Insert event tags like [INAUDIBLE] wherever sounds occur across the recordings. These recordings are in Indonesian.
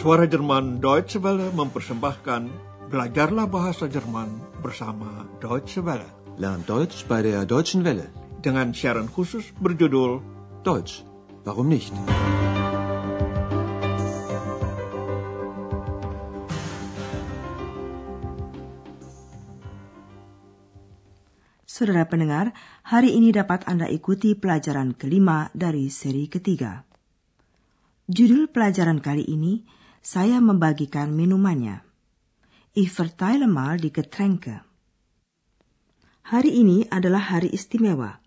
Suara Jerman Deutsche Welle mempersembahkan Belajarlah Bahasa Jerman bersama Deutsche Welle. Lernt Deutsch bei der Deutschen Welle. Dengan siaran khusus berjudul Deutsch, warum nicht? Saudara pendengar, hari ini dapat Anda ikuti pelajaran kelima dari seri ketiga. Judul pelajaran kali ini, saya membagikan minumannya. Ich verteile mal die Getränke. Hari ini adalah hari istimewa.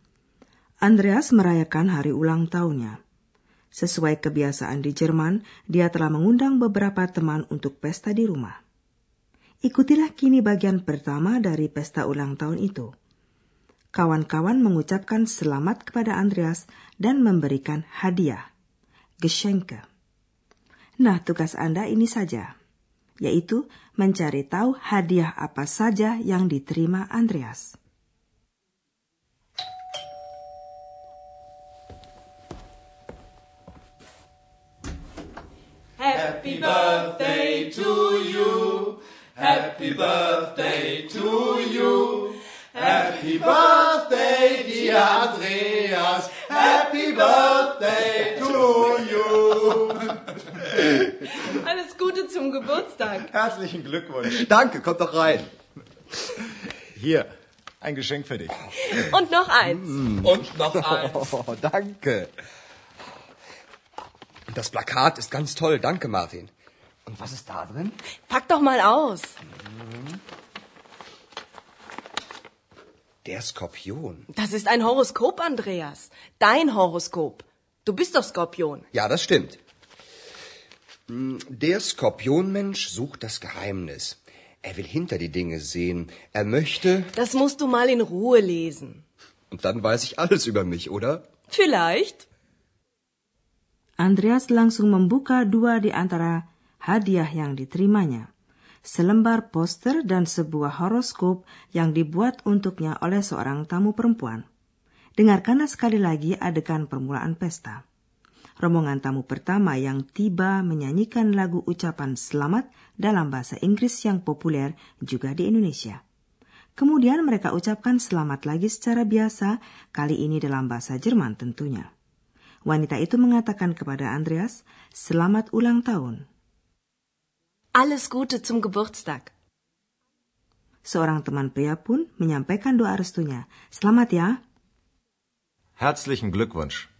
Andreas merayakan hari ulang tahunnya. Sesuai kebiasaan di Jerman, dia telah mengundang beberapa teman untuk pesta di rumah. Ikutilah kini bagian pertama dari pesta ulang tahun itu kawan-kawan mengucapkan selamat kepada Andreas dan memberikan hadiah, Geschenke. Nah, tugas Anda ini saja, yaitu mencari tahu hadiah apa saja yang diterima Andreas. Happy birthday to you. Happy birthday Herzlichen Glückwunsch. Danke, kommt doch rein. Hier, ein Geschenk für dich. Und noch eins. Und noch eins. [LAUGHS] Oh, danke. Das Plakat ist ganz toll. Danke, Martin. Und was ist da drin? Pack doch mal aus. Der Skorpion. Das ist ein Horoskop, Andreas. Dein Horoskop. Du bist doch Skorpion. Ja, das stimmt. Hm, Der Skorpionmensch sucht das Geheimnis. Er will hinter die Dinge sehen. Er möchte. Das musst du mal in Ruhe lesen. Und dann weiß ich alles über mich, oder? Vielleicht. Andreas langsung membuka dua di antara hadiah yang diterimanya. Selembar poster dan sebuah horoskop yang dibuat untuknya oleh seorang tamu perempuan. Dengarkanlah sekali lagi adegan permulaan pesta. Rombongan tamu pertama yang tiba menyanyikan lagu ucapan selamat dalam bahasa Inggris yang populer juga di Indonesia. Kemudian mereka ucapkan selamat lagi secara biasa, kali ini dalam bahasa Jerman tentunya. Wanita itu mengatakan kepada Andreas, "Selamat ulang tahun." Alles Gute zum Geburtstag. Seorang teman pria pun menyampaikan doa restunya. "Selamat ya." Herzlichen Glückwunsch.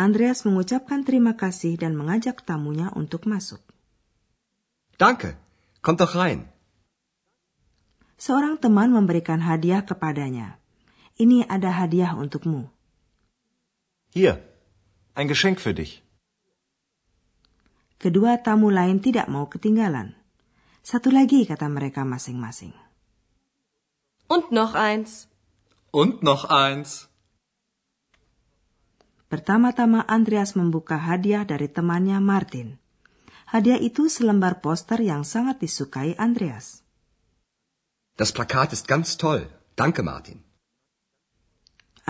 Andreas mengucapkan terima kasih dan mengajak tamunya untuk masuk. Danke. Kommt doch rein. Seorang teman memberikan hadiah kepadanya. Ini ada hadiah untukmu. Hier, ein Geschenk für dich. Kedua tamu lain tidak mau ketinggalan. Satu lagi kata mereka masing-masing. Und noch eins. Und noch eins. Pertama-tama Andreas membuka hadiah dari temannya Martin. Hadiah itu selembar poster yang sangat disukai Andreas. Das Plakat ist ganz toll. Danke, Martin.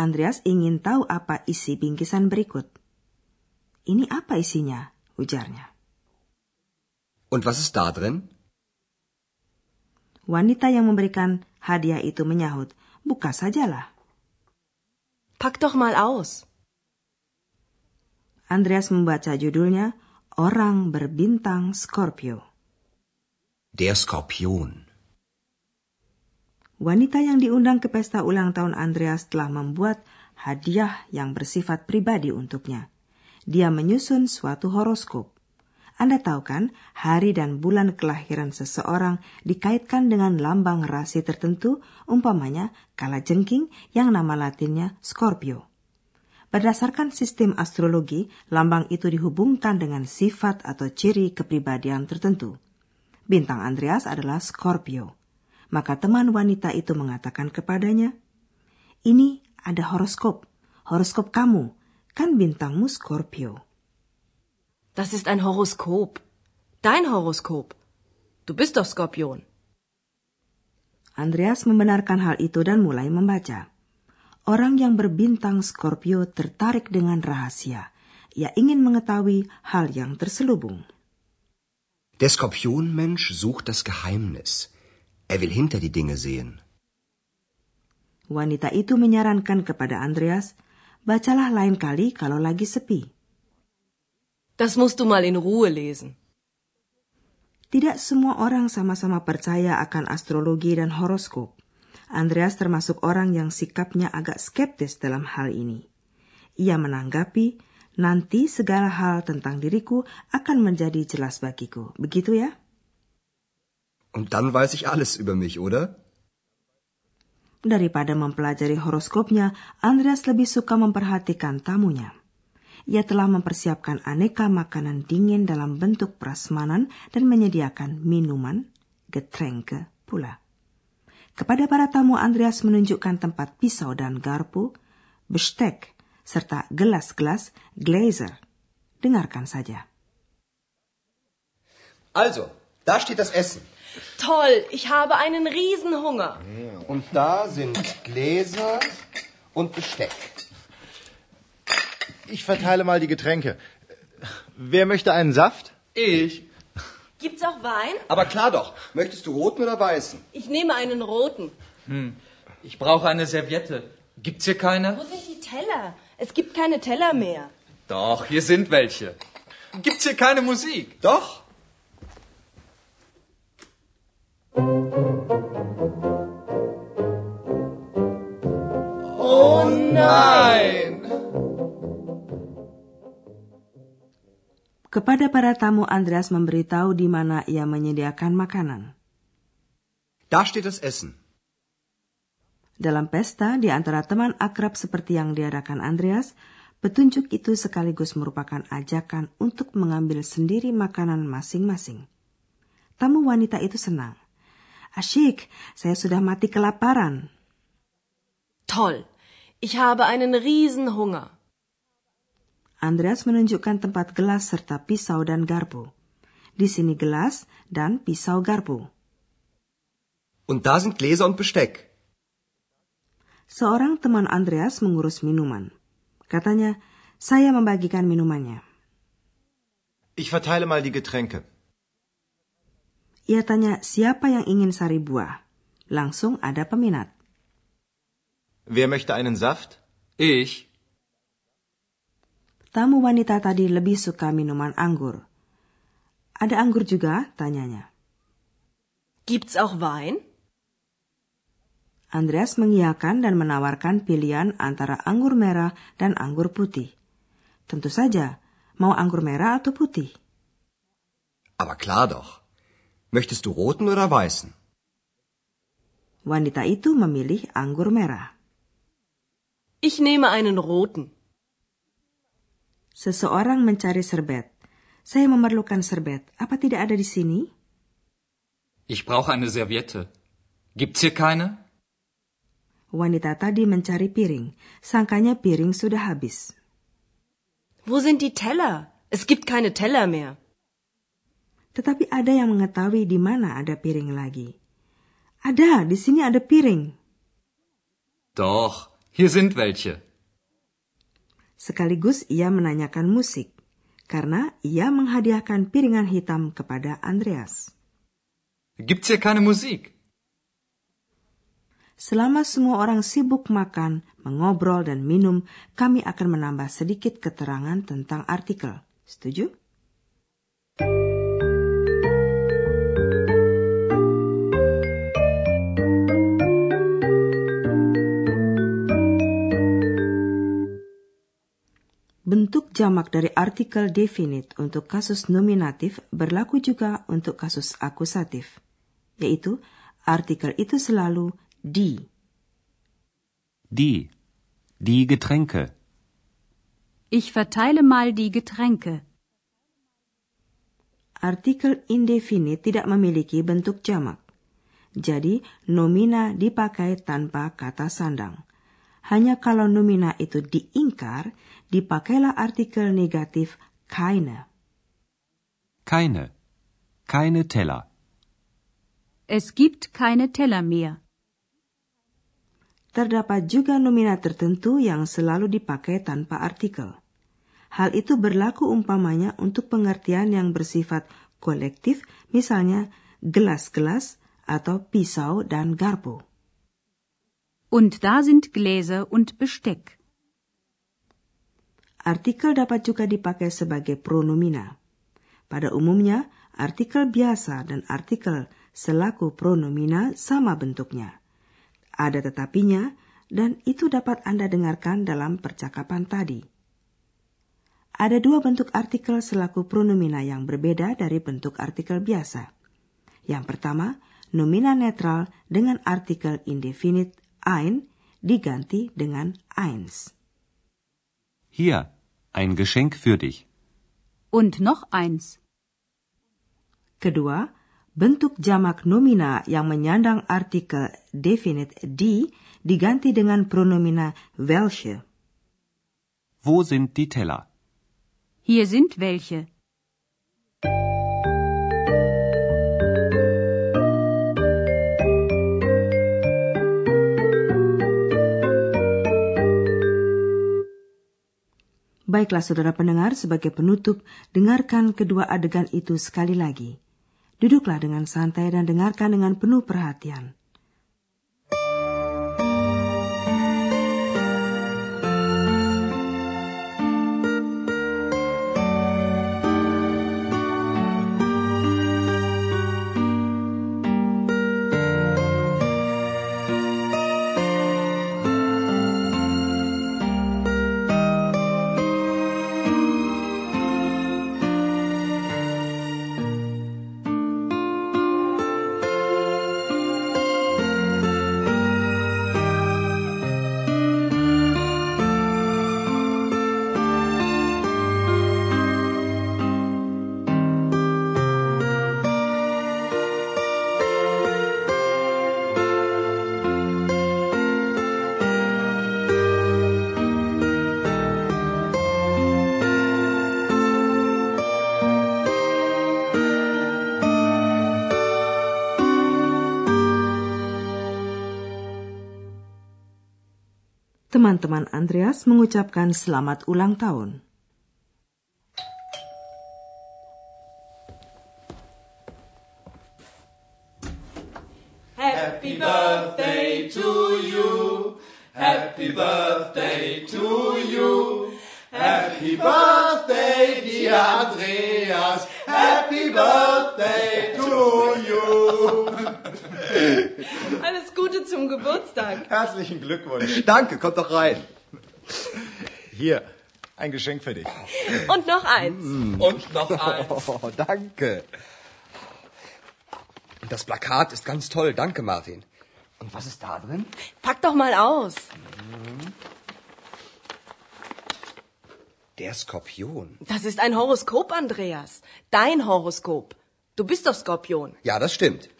Andreas ingin tahu apa isi bingkisan berikut. Ini apa isinya? ujarnya. Und was ist da drin? Wanita yang memberikan hadiah itu menyahut, buka sajalah. Pack doch mal aus. Andreas membaca judulnya Orang Berbintang Scorpio. Der Skorpion. Wanita yang diundang ke pesta ulang tahun Andreas telah membuat hadiah yang bersifat pribadi untuknya. Dia menyusun suatu horoskop. Anda tahu kan, hari dan bulan kelahiran seseorang dikaitkan dengan lambang rasi tertentu, umpamanya kala jengking yang nama latinnya Scorpio. Berdasarkan sistem astrologi, lambang itu dihubungkan dengan sifat atau ciri kepribadian tertentu. Bintang Andreas adalah Scorpio. Maka teman wanita itu mengatakan kepadanya, "Ini ada horoskop, horoskop kamu, kan bintangmu Scorpio." Das ist ein Horoskop. Dein Horoskop. Du bist doch Skorpion. Andreas membenarkan hal itu dan mulai membaca. Orang yang berbintang Scorpio tertarik dengan rahasia. Ia ingin mengetahui hal yang terselubung. Der Skorpionmensch sucht das Geheimnis. Er will hinter die Dinge sehen. Wanita itu menyarankan kepada Andreas, bacalah lain kali kalau lagi sepi. Das musst du mal in Ruhe lesen. Tidak semua orang sama-sama percaya akan astrologi dan horoskop. Andreas termasuk orang yang sikapnya agak skeptis dalam hal ini. Ia menanggapi, nanti segala hal tentang diriku akan menjadi jelas bagiku. Begitu ya? Und dann weiß ich alles über mich, oder? Daripada mempelajari horoskopnya, Andreas lebih suka memperhatikan tamunya. Ia telah mempersiapkan aneka makanan dingin dalam bentuk prasmanan dan menyediakan minuman, getränke pula. Kepada para tamu Andreas menunjukkan tempat pisau dan garpu, bestek, serta gelas-gelas glazer. Dengarkan saja. Also, da steht das Essen. Toll, ich habe einen Riesenhunger. Und da sind Gläser und Besteck. Ich verteile mal die Getränke. Wer möchte einen Saft? Ich. Gibt's auch Wein? Aber klar doch. Möchtest du roten oder weißen? Ich nehme einen roten. Ich brauche eine Serviette. Gibt's hier keine? Wo sind die Teller? Es gibt keine Teller mehr. Doch, hier sind welche. Gibt's hier keine Musik? Doch. Oh nein! Kepada para tamu Andreas memberitahu di mana ia menyediakan makanan. Da steht das Essen. Dalam pesta di antara teman akrab seperti yang diadakan Andreas, petunjuk itu sekaligus merupakan ajakan untuk mengambil sendiri makanan masing-masing. Tamu wanita itu senang. Asyik, saya sudah mati kelaparan. Toll, ich habe einen Riesenhunger. Andreas menunjukkan tempat gelas serta pisau dan garpu. Di sini gelas dan pisau garpu. Und da sind Gläser und Besteck. Seorang teman Andreas mengurus minuman. Katanya, saya membagikan minumannya. Ich verteile mal die Getränke. Ia tanya siapa yang ingin sari buah. Langsung ada peminat. Wer möchte einen Saft? Ich. Tamu wanita tadi lebih suka minuman anggur. Ada anggur juga? Tanyanya. Gibt's auch Wein? Andreas mengiyakan dan menawarkan pilihan antara anggur merah dan anggur putih. Tentu saja, mau anggur merah atau putih? Aber klar doch. Möchtest du roten oder weißen? Wanita itu memilih anggur merah. Ich nehme einen roten. Seseorang mencari serbet. Saya memerlukan serbet. Apa tidak ada di sini? Ich brauche eine Serviette. Gibt's hier keine? Wanita tadi mencari piring. Sangkanya piring sudah habis. Wo sind die Teller? Es gibt keine Teller mehr. Tetapi ada yang mengetahui di mana ada piring lagi. Ada, di sini ada piring. Doch, hier sind welche. Sekaligus ia menanyakan musik, karena ia menghadiahkan piringan hitam kepada Andreas. Gibt's hier keine Musik? Selama semua orang sibuk makan, mengobrol, dan minum, kami akan menambah sedikit keterangan tentang artikel. Setuju? Bentuk jamak dari artikel definite untuk kasus nominatif berlaku juga untuk kasus akusatif, yaitu artikel itu selalu die. Die. Die Getränke. Ich verteile mal die Getränke. Artikel indefinite tidak memiliki bentuk jamak. Jadi, nomina dipakai tanpa kata sandang. Hanya kalau nomina itu diingkar, dipakailah artikel negatif keine. Keine. Keine Teller. Es gibt keine Teller mehr. Terdapat juga nomina tertentu yang selalu dipakai tanpa artikel. Hal itu berlaku umpamanya untuk pengertian yang bersifat kolektif, misalnya gelas-gelas atau pisau dan garpu. Und da sind Gläser und Besteck. Artikel dapat juga dipakai sebagai pronomina. Pada umumnya, artikel biasa dan artikel selaku pronomina sama bentuknya. Ada tetapinya, dan itu dapat Anda dengarkan dalam percakapan tadi. Ada dua bentuk artikel selaku pronomina yang berbeda dari bentuk artikel biasa. Yang pertama, nomina netral dengan artikel indefinite ein diganti dengan eins. Hier, ein Geschenk für dich. Und noch eins. Kedua, bentuk jamak nomina yang menyandang artikel definite die diganti dengan pronomina welche. Wo sind die Teller? Hier sind welche. Baiklah saudara pendengar, sebagai penutup, dengarkan kedua adegan itu sekali lagi. Duduklah dengan santai dan dengarkan dengan penuh perhatian. Teman-teman Andreas mengucapkan selamat ulang tahun. Happy birthday to you. Happy birthday to you. Happy birthday, dear Andreas. Happy birthday zum Geburtstag. Herzlichen Glückwunsch. Danke, kommt doch rein. Hier, ein Geschenk für dich. Und noch eins. Und noch eins. [LAUGHS] Oh, danke. Das Plakat ist ganz toll. Danke, Martin. Und was ist da drin? Pack doch mal aus. Der Skorpion. Das ist ein Horoskop, Andreas. Dein Horoskop. Du bist doch Skorpion. Ja, das stimmt.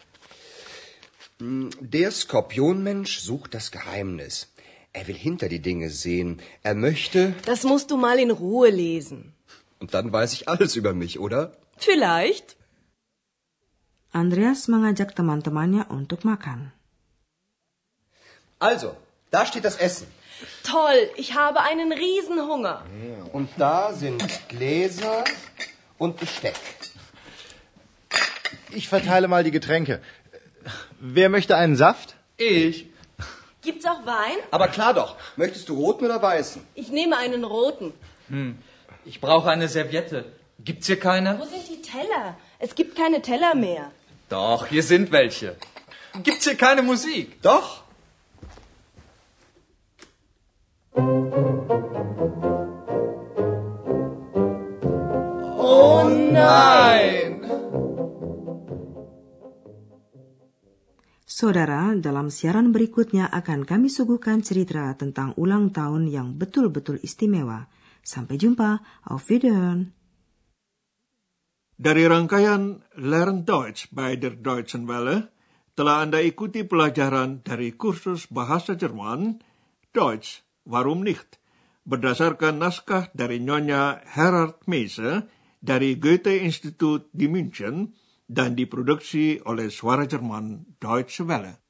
Der Skorpionmensch sucht das Geheimnis. Er will hinter die Dinge sehen. Er möchte. Das musst du mal in Ruhe lesen. Und dann weiß ich alles über mich, oder? Vielleicht. Andreas mengajak teman-temannya untuk makan. Also, da steht das Essen. Toll, ich habe einen Riesenhunger. Und da sind Gläser und Besteck. Ich verteile mal die Getränke. Wer möchte einen Saft? Ich. Gibt's auch Wein? Aber klar doch. Möchtest du roten oder weißen? Ich nehme einen roten. Ich brauche eine Serviette. Gibt's hier keine? Wo sind die Teller? Es gibt keine Teller mehr. Doch, hier sind welche. Gibt's hier keine Musik? Doch. Oh nein! Saudara, dalam siaran berikutnya akan kami suguhkan cerita tentang ulang tahun yang betul-betul istimewa. Sampai jumpa, auf Wiederhören. Dari rangkaian Learn Deutsch by der Deutschen Welle, telah Anda ikuti pelajaran dari kursus bahasa Jerman, Deutsch, warum nicht? Berdasarkan naskah dari Nyonya Herard Meise dari Goethe Institut di München dan diproduksi oleh Suara Jerman Deutsche Welle.